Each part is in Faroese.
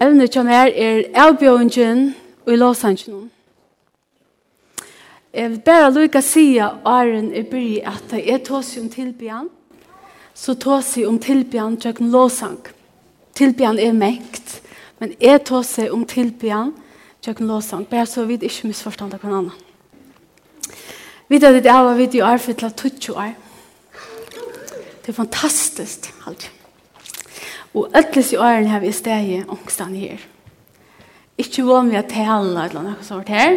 Evne kjem her er avbjøringen og i låsangen. Jeg vil bare lykke at åren er bry at jeg tås om tilbjørn, så tås jeg om tilbjørn til en låsang. Tilbjørn er mekt, men jeg tås jeg om tilbjørn til en låsang, bare så vidt ikke misforstand av hverandre. Vi tar at det er vidt i år for til 20 år. Det er fantastisk, alltid. Og ætlis i åren har vi steg i ångstan her. Ikke vanlig at tala eller noe sånt her,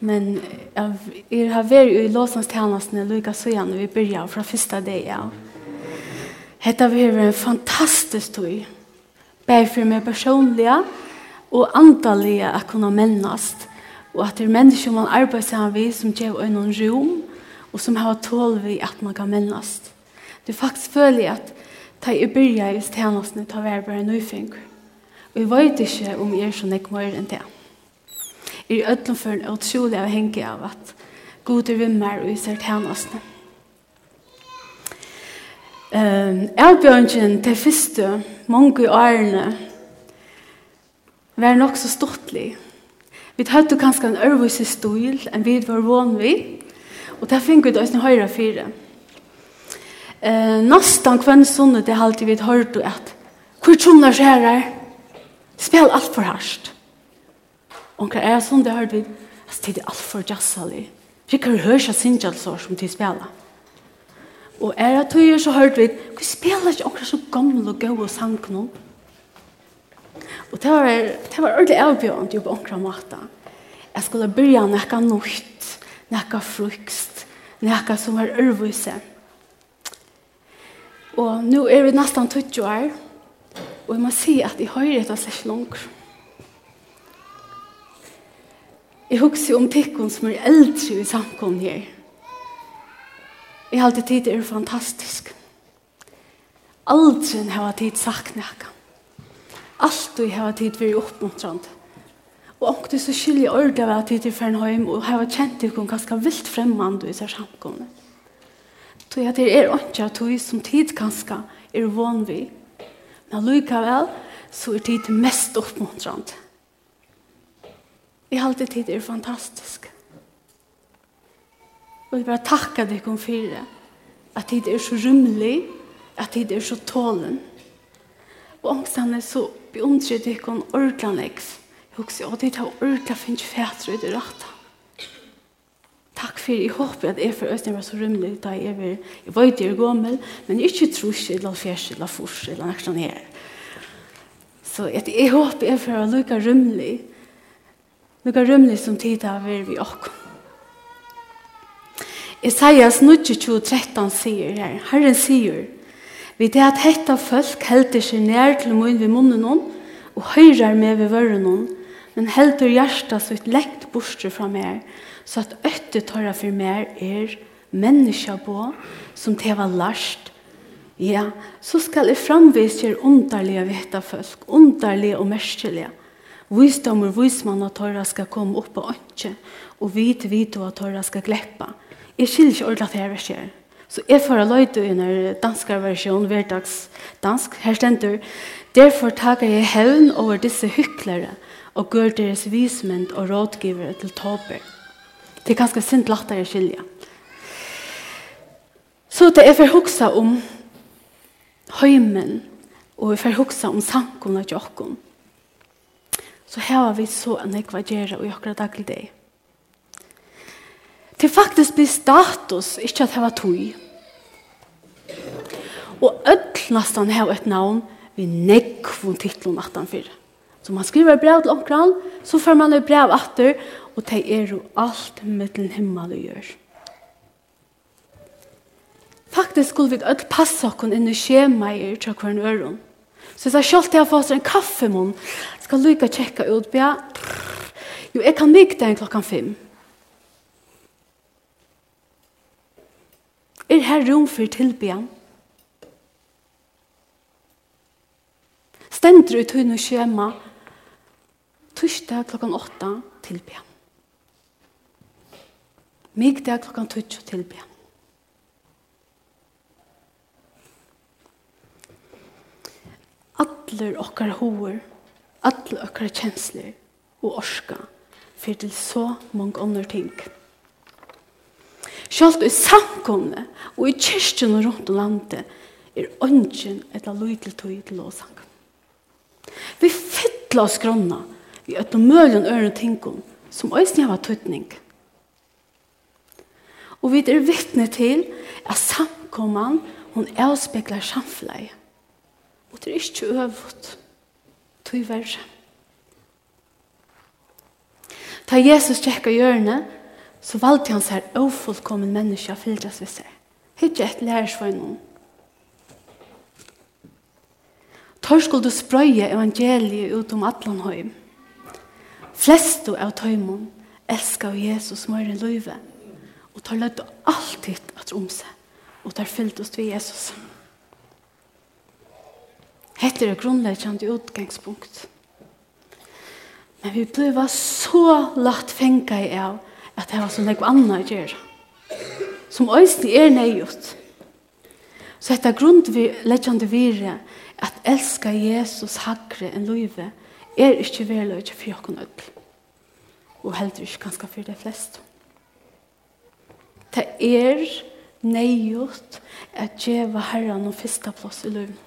men jeg har vært i låsanstjenestene lukka så gjerne vi begynner fra første dag av. Hetta vi har en fantastisk tog. Bare for meg personlige og antallige å kunne mennast. Og at det er mennesker man arbeider sammen med som gjør øynene rom og som har tål vi at man kan mennast. Det er faktisk føler at Ta i byrja i stjernasne ta vær bare nøyfing. Og jeg vet ikke om jeg er så nek mer enn det. Jeg er ødlom for en utrolig avhengig av at gode vimmer og i stjernasne. Um, Elbjørnjen til første mange årene var nok så stortlig. Vi hadde kanskje en ørvise stil enn vi var vann vi, og det fikk vi da også høyre fire. Ja. Eh, nästan kvann sonne det har alltid vi hört du att hur tjonar skärar spel allt för harst. Och kan är som det hörde vi att det är allt för jazzali. Vi kan höra sinjal så som till spela. Og er att du så hört vi hur spelar jag också så gamla og sang nå. Og det var, det var ordentlig avbjørende jo på omkring måte. Jeg skulle begynne nekka nøyt, nekka frukst, nekka som var ørvise. Og Og nå er vi nesten 20 år, og jeg må si at jeg hører etter seg langt. Jeg husker om tikkene som er eldre i samkommet her. Jeg har alltid tid til det er fantastisk. Aldri har jeg tid sagt noe. Alt jeg har tid for oppmuntrende. Og om omkring så skiljer ordet av at jeg tid til å hjem, og har kjent det ganske vilt fremmende i seg samkommet. Tog jeg det er ikke at tog som tid kanskje er vann vi. Men likevel så er tid mest oppmuntrande. Jeg halte tid er fantastisk. Og jeg bare takker deg om fire. At tid er så rymlig, at tid er så tålen. Og ångstene så beundrer deg om ordentlig. Jeg husker og tid har ordentlig finnes fætre i det rettet. Takk for jeg håper at jeg for Øystein var så rymlig da jeg var jeg var ute i gommel, men ikke trus eller fjers eller fors eller noe sånt her. Så jeg, jeg håper jeg for å lukke rymlig lukke rymlig som tid har vært vi åkken. Isaias 9.13 sier her, Herren sier, vi det at hetta folk helter seg nær til munn ved munnen noen, og høyrer med ved vøren noen, men heldur hjärsta så ett läkt borster fra mer så att ötte torra för mer er människa på som teva last ja så skall det framvis ger ontarliga veta folk underlige och mästerliga Visdom og vismann at torra skal komme opp på ønske, og vit vit at torra skal gleppa. Jeg skiller ikke ordentlig at det her verser. Så jeg får løyde i en dansk versjon, hverdags dansk, her stender, derfor tager jeg hevn over disse hyklere, og gør deres vismynd og rådgivere til tåper. Det er ganske sint lattere skilja. Så det er for forhoksa om høymen, og for forhoksa om sankum og jokken. Så her har vi så en ekvagera og jokkra daglig deg. Det faktisk blir status, ikke at det var tog. Og ødel nesten har et navn vi nekvun titlun 18-4. Så man skriver et brev til omkran, så får man et brev atter, og det er jo alt med den himmel og gjør. Faktisk skulle vi alle passe oss inn i skjemeier til hverandre øren. Så jeg sa selv til jeg får en kaffemån, skal lykke tjekke ut, be jo, jeg kan mykke den klokken fem. Er her rom for tilbyen? Stendre ut hun og skjema, Mykdag klokkan 8 tilbya. Mykdag klokkan 12 tilbya. Atler okkar hoer, allir okkar kjensler og orska fyrir til så mange andre ting. Sjalt i samkomne og i kyrkjen og rundt om landet er ønsken etter lydelig tog til lovsang. Vi fytler oss grunna vi er noen mølen øren tingene som øyne har tøtning. Og vi er vittne til at samkommene hun avspekler samfunnet. Og det er ikke øvått. Tøy verre. Da Jesus tjekka hjørne, så valgte han seg ofullkommen menneske å fyldres ved seg. Hittje et lærersvøgnen. Tor skulle du sprøye evangeliet ut om Atlanhøym. Flestu av tøymon elskar Jesus mer enn løyve, og tar løyde alltid at om seg, og tar fylltust ved Jesus. Hette er grunnleggende utgangspunkt. Men vi ble så lagt fengt i av at det var så nekva anna å gjøre. Som øyne er nøyot. Så dette grunnleggende vire at elska Jesus hakre enn løyve er ikke verløyde for jokken ødel. Og heldur ikke ganske for de fleste. Det er neiot at djeva herran og fyrsta plass i løyven.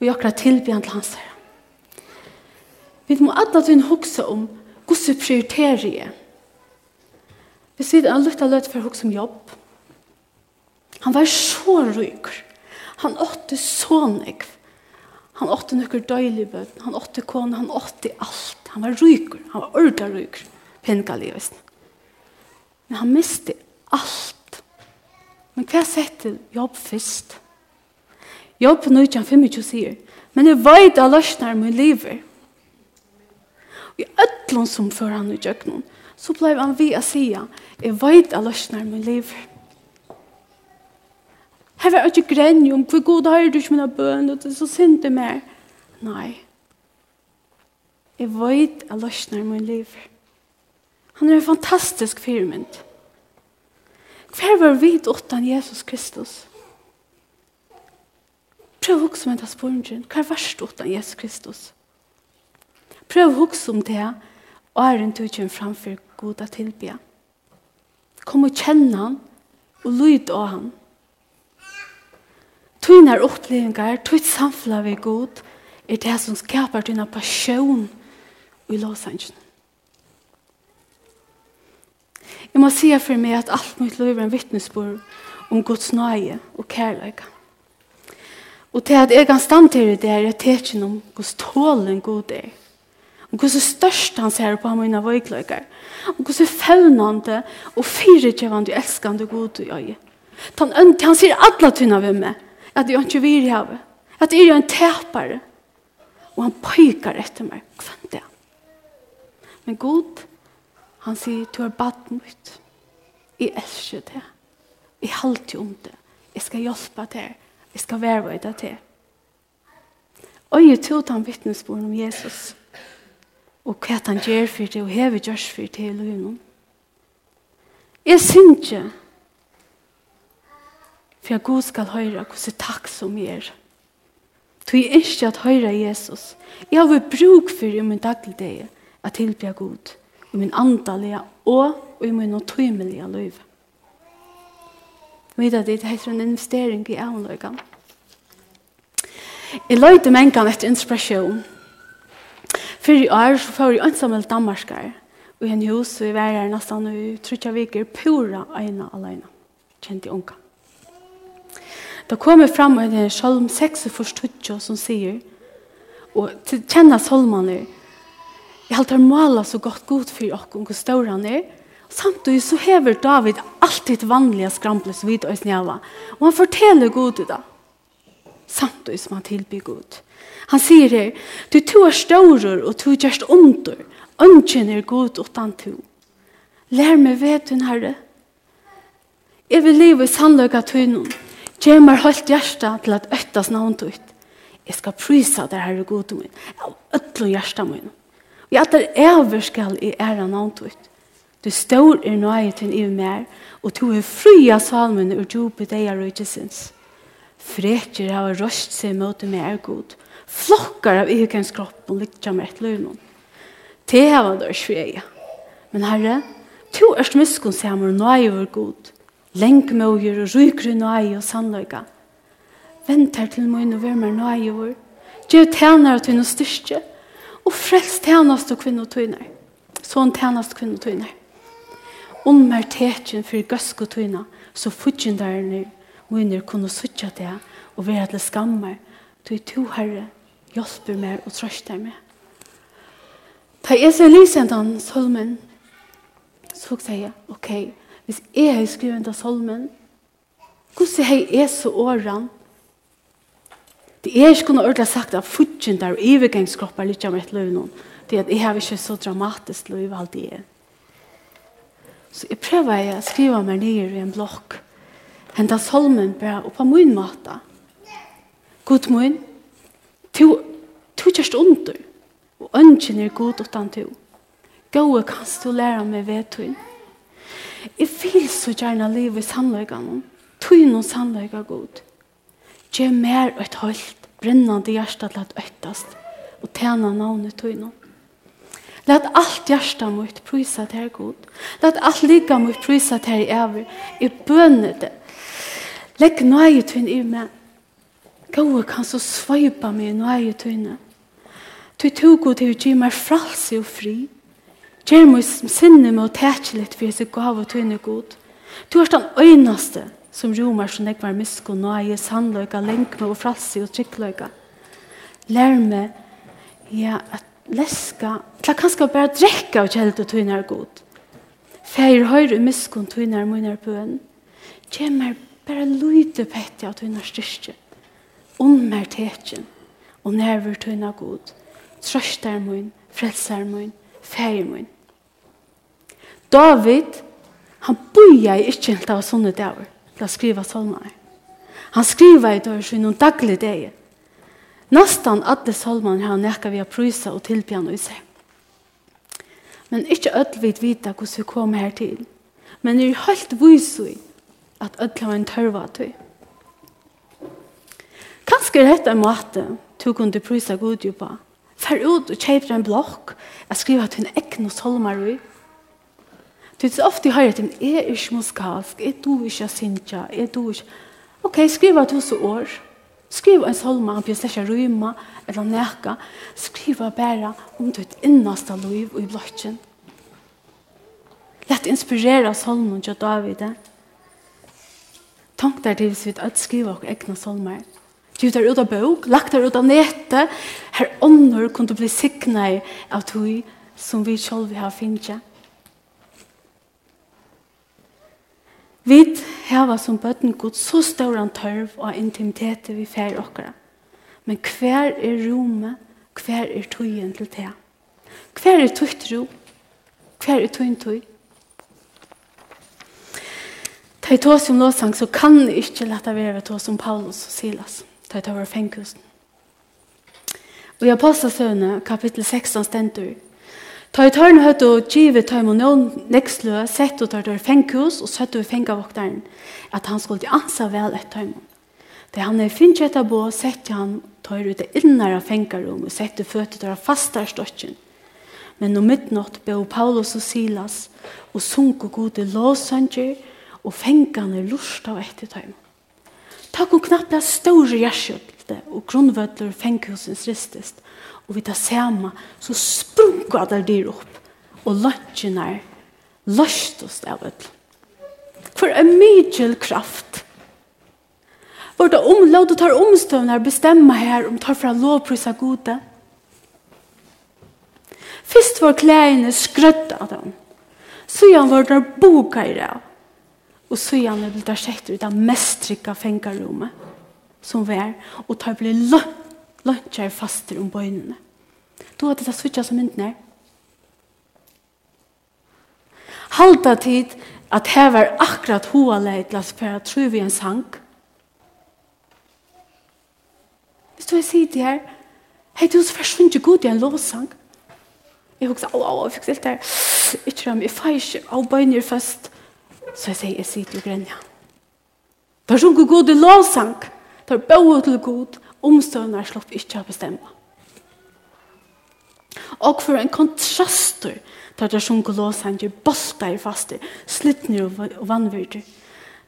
Og jokra tilbyan til hans herran. Vi må alle tun huske om hvordan vi gosse prioriterie. Vi sier han lukta løyde for huske om jobb. Han var så rykker. Han åtte så nekv. Han åtte nøkker døylig bøt. han åtte kone, han åtte alt. Han var ryker, han var ordentlig ryker, pengalig, visst. Men han miste alt. Men hva sette jobb først? Jobb nå ikke han 25 sier, men jeg vet at løsner min livet. Og i ødlån som før han i gjøkken, så ble han vi å si, jeg vet at løsner min liv. Her var ikke grennig om hvor god har du ikke mine bøn, og det er så synd det mer. Nei. Jeg vet at løsner min liv. Han er en fantastisk firmynd. Hver var vi åttan Jesus Kristus? Prøv å huske om det spørsmålet. Hva er verst åttan Jesus Kristus? Prøv å huske om det, og er en tøtjen framfor god å tilbya. Kom og kjenne han, og lyd av han. Tvinar opplevingar, tvitt samfla vi god, er det som skapar dina passion i Los Angeles. Jeg må si for meg at alt mitt liv er en vittnesbord om Guds nøye og kærleik. Og til at jeg kan stand til det er jeg tekjen om Guds tålen god er. Og hvordan størst han ser på mine vøykløkker. Og hvordan fevnende og fyrirkjøvande og elskande god du gjør. Han, han sier alle tunne ved meg at jeg ikke vil ha det. at jeg er en tæpare, og han pøyker etter meg, Hva er det. Men god, han sier, du har bad mot, jeg elsker det, jeg halte om det, jeg skal hjelpe til, jeg skal være ved det til. Og jeg tog han vittnesbord om Jesus, og hva han gjør for det, og hva vi gjør for det i løgnet. Jeg synes ikke, For jeg god skal høre hvordan takk som jeg er. Tog jeg ikke at høre Jesus. Jeg har vært bruk for i min dagligdag at tilbe god. I min andalige og i min tøymelige liv. Vet Videre det heter en investering i avløyene. Jeg løyte mengen etter inspirasjon. Før i år så får jeg ønsamhet Danmarkar. Og i en hus, og jeg var her nesten i trutja viker, pura øyne alene. Kjente unga. Det kommer fram i den salm 6 for studje som sier, og til kjenne salmene, jeg halter mala så godt god for dere og hvor større han er, Samtidig så hever David alltid vanlige skramples vid og snjava. Og han forteller god i det. Samtidig som han tilbyr god. Han sier her, du to er større og to gjerst under. Ønsken er god utan to. Lær meg ved hun, Herre. Jeg vil leve i sannløk av tøynen. Kjemar holdt hjertet til at øttes navn ut. Jeg skal prysa det herre god min. Av øtlo hjertet min. Og jeg atter ever skal i ære navn ut. Du står i nøye til i mer, og du er fri av salmen og ur på deg av røytesens. Frekjer har røst seg mot meg er god. Flokkar av ikens og lykker med et løgn. Det har vært dørs for jeg. Men herre, to er smiskunn sammen og nøye vår god lengmøyer og rykere nøye og sannløyga. Vent her til møyne og vær mer nøye vår. Gjev tjener til noe styrke, og frelst tænast og kvinne og tøyner. Sånn tænast kvinne og tøyner. Ommer tetjen for gøsk og tøyner, så fudgjenderne møyner kunne suttje det og være til skammer. Tøy to herre, hjelper meg og trøster meg. Da jeg ser lysen den solmen, så sier jeg, ok, ok, hvis jeg har skrivet enda solmen, hvordan har jeg så årene? Det er ikke noe ordentlig sagt at fudgen der og ivergangskroppar litt av et løv noen. Det er at jeg har ikke så dramatisk løv alt det er. Så jeg prøver å skrive meg ned i en blokk. Henta solmen bare opp på min måte. God min, du, du kjørst under, og ønsken er god utan du. Gåe kan du lære meg vedtøyne. Jeg vil så gjerne leve i sannleggene. Tøy noen sannlegger god. Gjør mer og et holdt, brennende hjertet til at øktast, og tjene navnet tøy noen. Lat alt hjärsta mot prisa till er god. Lat alt ligga mot prisa till ever. I bönet det. Lägg nøye till i meg. Gåa kan så svajpa mig nöje till henne. Du tog god till att ge mig fralse og fri. Gjør meg sinne med å tætje litt for jeg gav og tøyne god. Du er den øynaste som romer som jeg var misko, nå er jeg sannløyga, lenkme og fralsi og trykkløyga. Lær meg, ja, at leska, til jeg kanskje bare drekka og kjeld og tøyne er god. Feir høyre misko og tøyne er munner bøen. Gjør meg bare lyde pette av tøyne er styrke. Ommer tætjen og nerver tøyne god. Trøster mun, frelser mun, feir mun. David, han bøyer ikke helt av sånne dager til å skrive salmer. Han skriver i dag sin noen daglige dager. Nastan alle salmene har nekka vi har prysa og tilbjørn i seg. Men ikke ødel vidt vite hvordan vi kommer her til. Men det er helt vise at ødel har en tørva til. Kanskje er dette en måte du kunne prysa god jo på. Fær ut og kjøper en blokk. og skriver til en ekne salmer i. Du vet, ofte hører jeg til, jeg er ikke muskalsk, jeg du ikke er sinja, jeg du ikke. Ok, skriv av tusen år. Skriv en salma, han blir slett ryma, eller neka. Skriv bare bæra om ditt innaste liv og i blotjen. Lett inspirera solmen til David. Tank der til hvis vi at skriva og egna solmer. Du tar ut av bøk, lagt der ut av nete. her ånder kunne bli sikna av tog som vi selv har finnet. Vi har som bøtten god så stor en tørv og intimitet vi fer okkara. Men hver er rommet, hver er tøyen til det? Hver er tøyt ro? Hver er tøyen tøy? Ta i tås om låsang så kan det ikke lette være tås om Paulus og Silas. Ta i tås om fengkusen. Og i Apostelsøvne, kapittel 16, stendur, Ta i tørn høyt og give tøym og noen nekslø, sett og tørt og fengkhus, og søtt og fengavokteren, at han skulle ansa vel et tøym. Da han er finnes etter på, sett han tøyr ut det innere fengarom, og sett og føtter tøyr fastar støtjen. Men om midnatt be Paulus og Silas, og sunk og gode låsanger, og fengkane lust av etter tøym. Takk og knappt det store gjerskjøkte, og grunnvødler fenghusens ristest, og vi tar sema, så sprunga der dyr opp, og lønnsjene er løst oss av. For en mykjel kraft. Vårt det omlåd og tar omstøvner bestemmer her om tar fra lovprisa gode. Først var klærne skrøtt av dem. Så gjerne var det boka i det. Og så gjerne ble det sett ut av mestrikka fengarrommet som var, og tar ble løpt løntjer faster om bøynene. Du hadde det switcha som mynden her. Halda tid at her var akkurat hoa leid til at spæra tru vi en sang. Hvis du er sidig her, hei du så først finner god i en lovsang. Jeg husker, au, au, jeg fikk silt her. Ikke om jeg feir ikke, au, bøyner først. Så jeg sier, jeg sier til grenja. Det er sånn god i lovsang. Det er bøy til god. Omstøvner slopp ikke å bestemme. Og for en kontraster tar det sjunke gjør bolter i faste, slittner og vannvirter.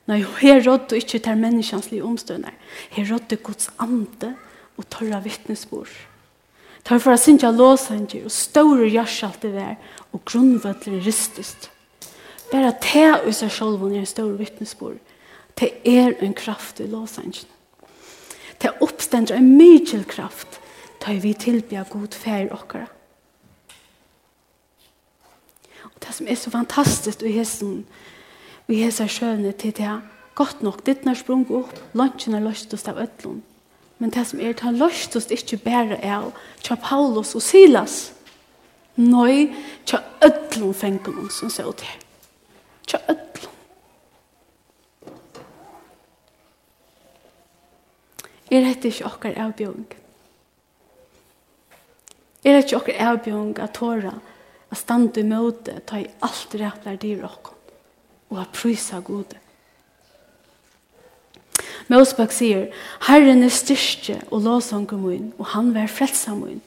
Nei, her rådde ikke til menneskjanslige omstøvner. Her rådde Guds ande og tørre vittnesbord. Tar for å synge låsanger og større hjertskjalt det der og grunnvødler ristest. Bare te i seg selv når jeg står vittnesbord. Det er en kraft i låsangene. Det oppstender en mye kraft til vi tilbyr god ferie okkara. Og det som er så fantastisk i hessen, i hessa sjøvne til det godt nok, ditt når sprung opp, lunsjen er løstest av ødlån. Men det som er til løstest ikke bare er tja Paulus og Silas. Nei, tja ødlån fengen som ser ut her. Tja ødlån Er hette ikke okker avbjong? Er hette ikke okker avbjong at tåra at stande i møte ta i alt ræplar dyr okkar og at prysa gode. Mosbøk sier, Herren er styrke og låsanker min, og han vær frelsa min.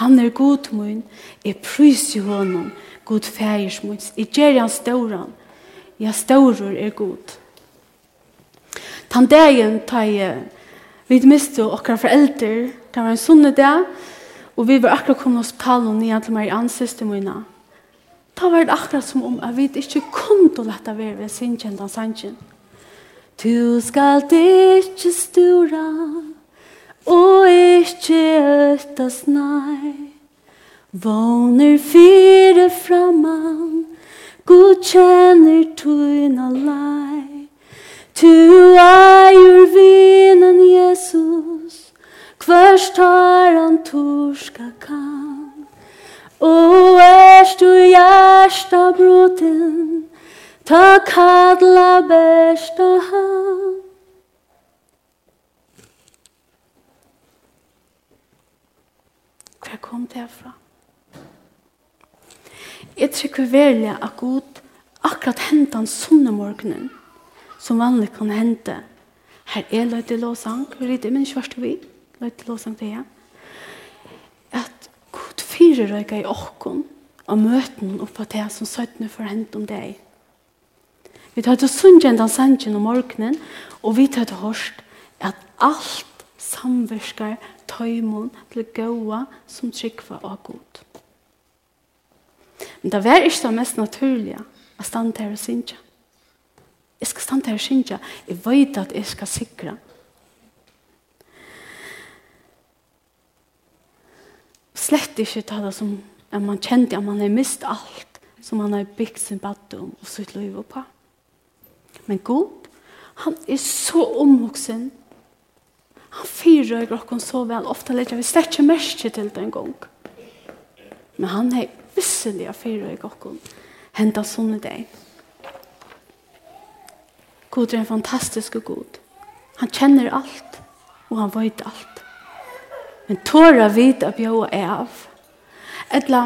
Han er god min, jeg pryser honom, god fægers min, jeg gjør han ståran, ja ståror er god. Tann dagen tar jeg Vi miste okkar foreldre, det var en sunne dag, og vi var akkurat kommet oss talen og nye til meg i ansiste mine. Da var det akkurat som om at vi ikke kunne lette være ved sin kjent av sannsyn. Du skal ikke stura, og ikke øttes nei. Våner fire framman, god kjenner tøyna lei. Tu eier vinen Jesus, kvørst tar han torska kan. O erst du hjärsta broten, ta kadla bästa han. Hver kom det herfra? Jeg trykker verlig at god akkurat hentan sunne morgenen som vanlig kan hente. Her er løy til låsang, vi rydde, men ikke varst vi, løy til låsang det er. At god fire røyga i åkken, og møten oppa det som søttene for hent om deg. Vi tar til sundjen den sannsjen om morgenen, og vi tar til hørst at alt samverskar tøymon til gåa som tryggva av god. Men det var ikke det mest naturlige å stande her og synge. Jeg skal stande her og synge. Jeg vet at jeg skal sikre. Slett ikke ta det som at man kjente at man har mist alt som man har bygd sin badom og sitt liv på. Men god, han er så omvoksen. Han fyrer dere så vel. Ofte legger vi slett ikke mest til det en gang. Men han er visselig fyrer grokken. Hentet sånne deg. Gud er en fantastisk god. Han kjenner alt, og han vet alt. Men tåra vid at bjåa er av. Etla,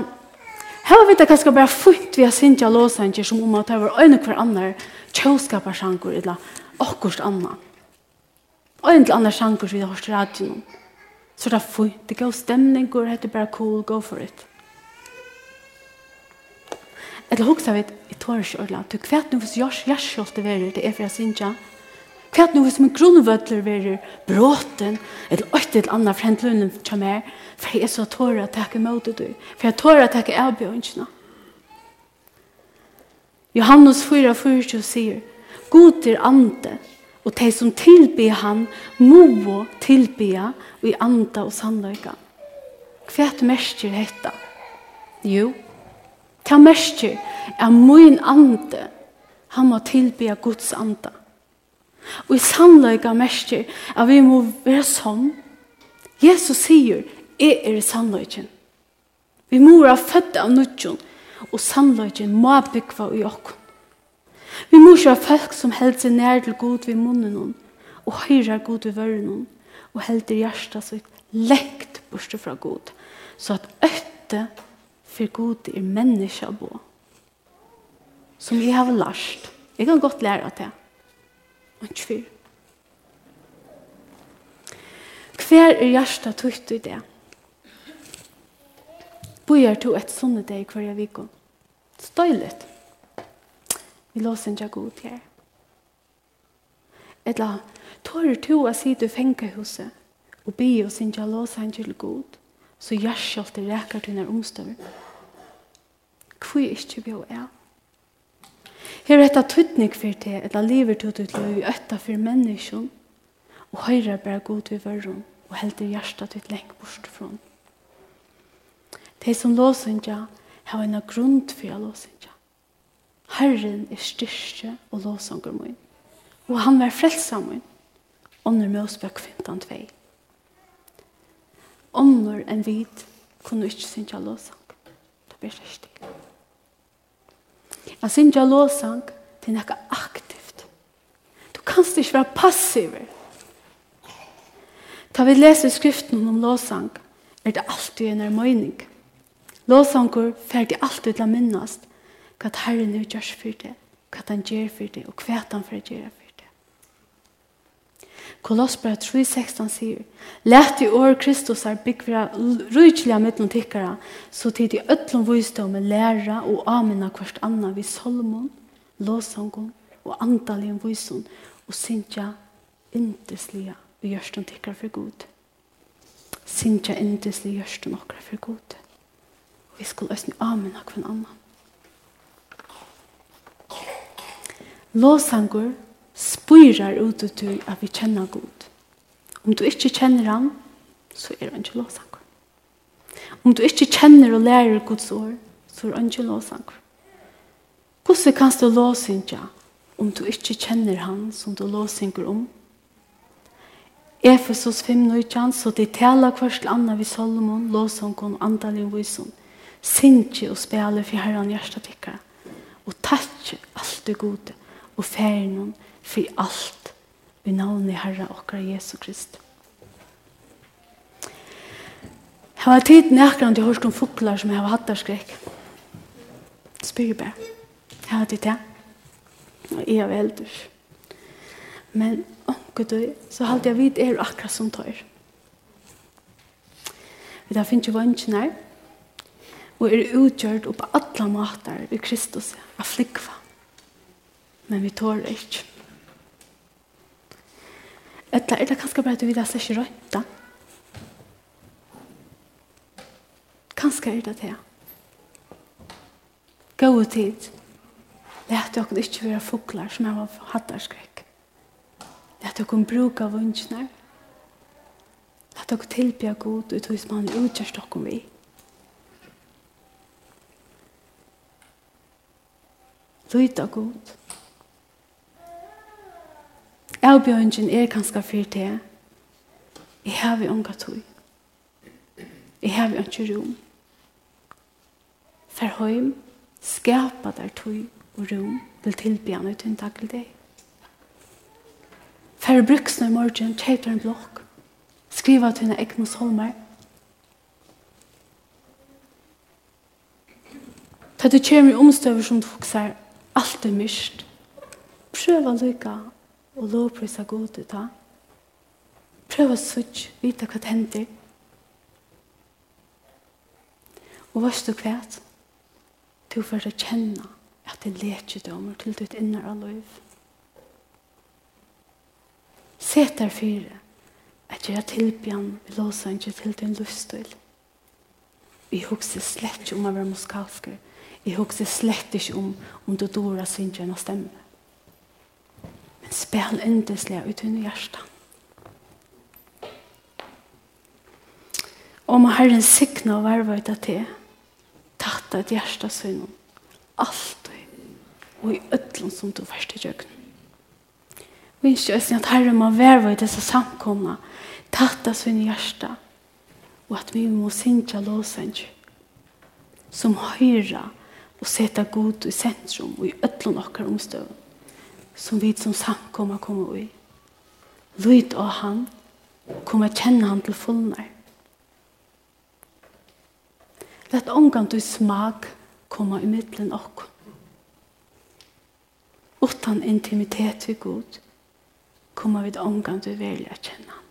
her vet jeg kanskje bare fullt vi har sint av låsanger som om at det var øyne hver andre tjåskaparsjanker, etla, akkurat annan. Øyne til annar sjanker vi har hørt radioen. Så det er fullt, det er god stemning, og det er bare cool, go for it. Eller hoksa vet, i tår ikke orla. Du kvært nu hvis jars jarsjolte verer, det er fra sinja. Kvært nu hvis min grunnvøtler verer, bråten, eller øyt et annet fremdlunnen kjem her, for jeg er så tåra at jeg ikke møter du, for jeg tåra at jeg ikke er bjørnsjene. Johannes 4, 4 sier, God er ande, og de som tilbyr han, må tilbyr i ande og sannløyga. Hva er det mest til dette? Jo, Det merker er min ande, han må tilbe Guds ande. Og i sannløyga merker at vi må være sånn. Jesus sier, jeg er i sannløygen. Vi må være født av nødjon, og sannløygen må bygge i oss. Vi må ikke være folk som held seg nær til Gud ved munnen noen, og høyre Gud ved vøren noen, og held til hjertet sitt lengt bort fra Gud, så at øtte for god er menneska bo. Som jeg har lært. Jeg kan godt lære av det. Og ikke fyr. Hver er hjertet tøyt i det? Bøyer to et sånne deg hver jeg vil viker. Støylet. Vi låser ikke god her. Etla, tårer to å si du fenger huset og be oss ikke låse han til god, så gjør selv det reker til når omstøver hvor er ikke vi å er. Her er et tøtning for det, et av livet til ut løy, øtta for mennesken, og høyre bare god til vøren, og heldig hjertet til lengt bort fra. De som låsynja, har en grunn for jeg låsynja. Herren er styrke og låsanger min, og han var frelsa min, ånder med oss på møsbøk 15.2. Ånder en vid kunne ikke synja låsang. Det blir slik. Jeg synes jeg låsang til noe aktivt. Du kan ikke være passiv. Da vi leser skriften om låsang, er det alltid en ermøyning. Låsanger ferdig alltid til å minnes hva Herren er gjørs for det, hva han gjør for det, og hva han for det gjør for det. Kolossbra 3.16 sier, Læt i år Kristus er byggvira rujtliga mittlom tikkara, så tid i ötlom vysdomen læra og amina kvart anna vi solmon, låsangon og andaligen vysun og sintja indesliga vi gjørstum tikkara for god. Sintja indesliga gjørstum okra for god. Og vi skulle æsni amina kvart anna. Låsangon spyrar ut ut til at vi kjenner god. Om du ikke kjenner han, så er han ikke låsanker. Om du ikke kjenner og lærer Guds ord, så er han ikke låsanker. Hvordan kan du låsinke om du ikke kjenner han som du låsinker om? Efesos 5, 19, så det taler hver til andre ved Solomon, låsanker og andalig visom. Sintje og spiller for herren hjertet tikkere. Og takk alt det gode og ferien for alt vi navnet Herre okra Jesu Krist. Jeg har tid nærkere til hørst om fukler som jeg har hatt der skrek. Spyr bare. Jeg har tid til. Og jeg er veldig. Men omkut og så halte jeg vidt er akkurat som tar. Vi da finner ikke vannsjen her. Og er utgjørt opp alle måter i Kristus. Afflikva. Men vi tårer ikke. Eller er det kanskje bare at du vil lese ikke røyta? Kanskje er det det. Gå ut tid. Læt dere ikke være fokler som jeg har hatt der skrekk. Læt dere bruke vunnsene. Læt dere tilbe god ut hos man utgjørst dere vi. Lyt god. Lyt god avbjøringen er kanskje for til. Jeg har vi unga tog. Jeg har vi unga rom. For høym, skapa der tog og rom til tilbjørn takk til deg. For bruksne i morgen, kjøper en blokk, skriva til henne egnos holmer. Ta du kommer i omstøver som du fokuser, alt er myst. Prøv å lykke og lovprisa god ut da. Prøv å sutt, vite hva det hender. Og hva du kvæt? Du får å kjenne at det leker dømer til ditt innere liv. Set der fire at jeg tilbjørn vil låse ikke til din livsstil. Vi husker slett om å være muskalsker. Jeg husker slett ikke om om du dår av sin stemme. Men spel endeslig ut under hjertet. Og må Herren sikna og varva ut av det, tatt av hjertet søgnen. Alt og i ødlen som du først i kjøkken. Vi ønsker oss at Herren må vervøyta seg samkomna tatt av søgnen hjertet og at vi må synge låsenge som høyre og sette god i sentrum og i øtlen okkar omstøvn som vi som samkomma kommer i. Lyd av han, kommer kjenne han til fullner. Lett omgang til smak komme i midtelen okk. Utan intimitet til god, kommer vi omgang til velja å kjenne han.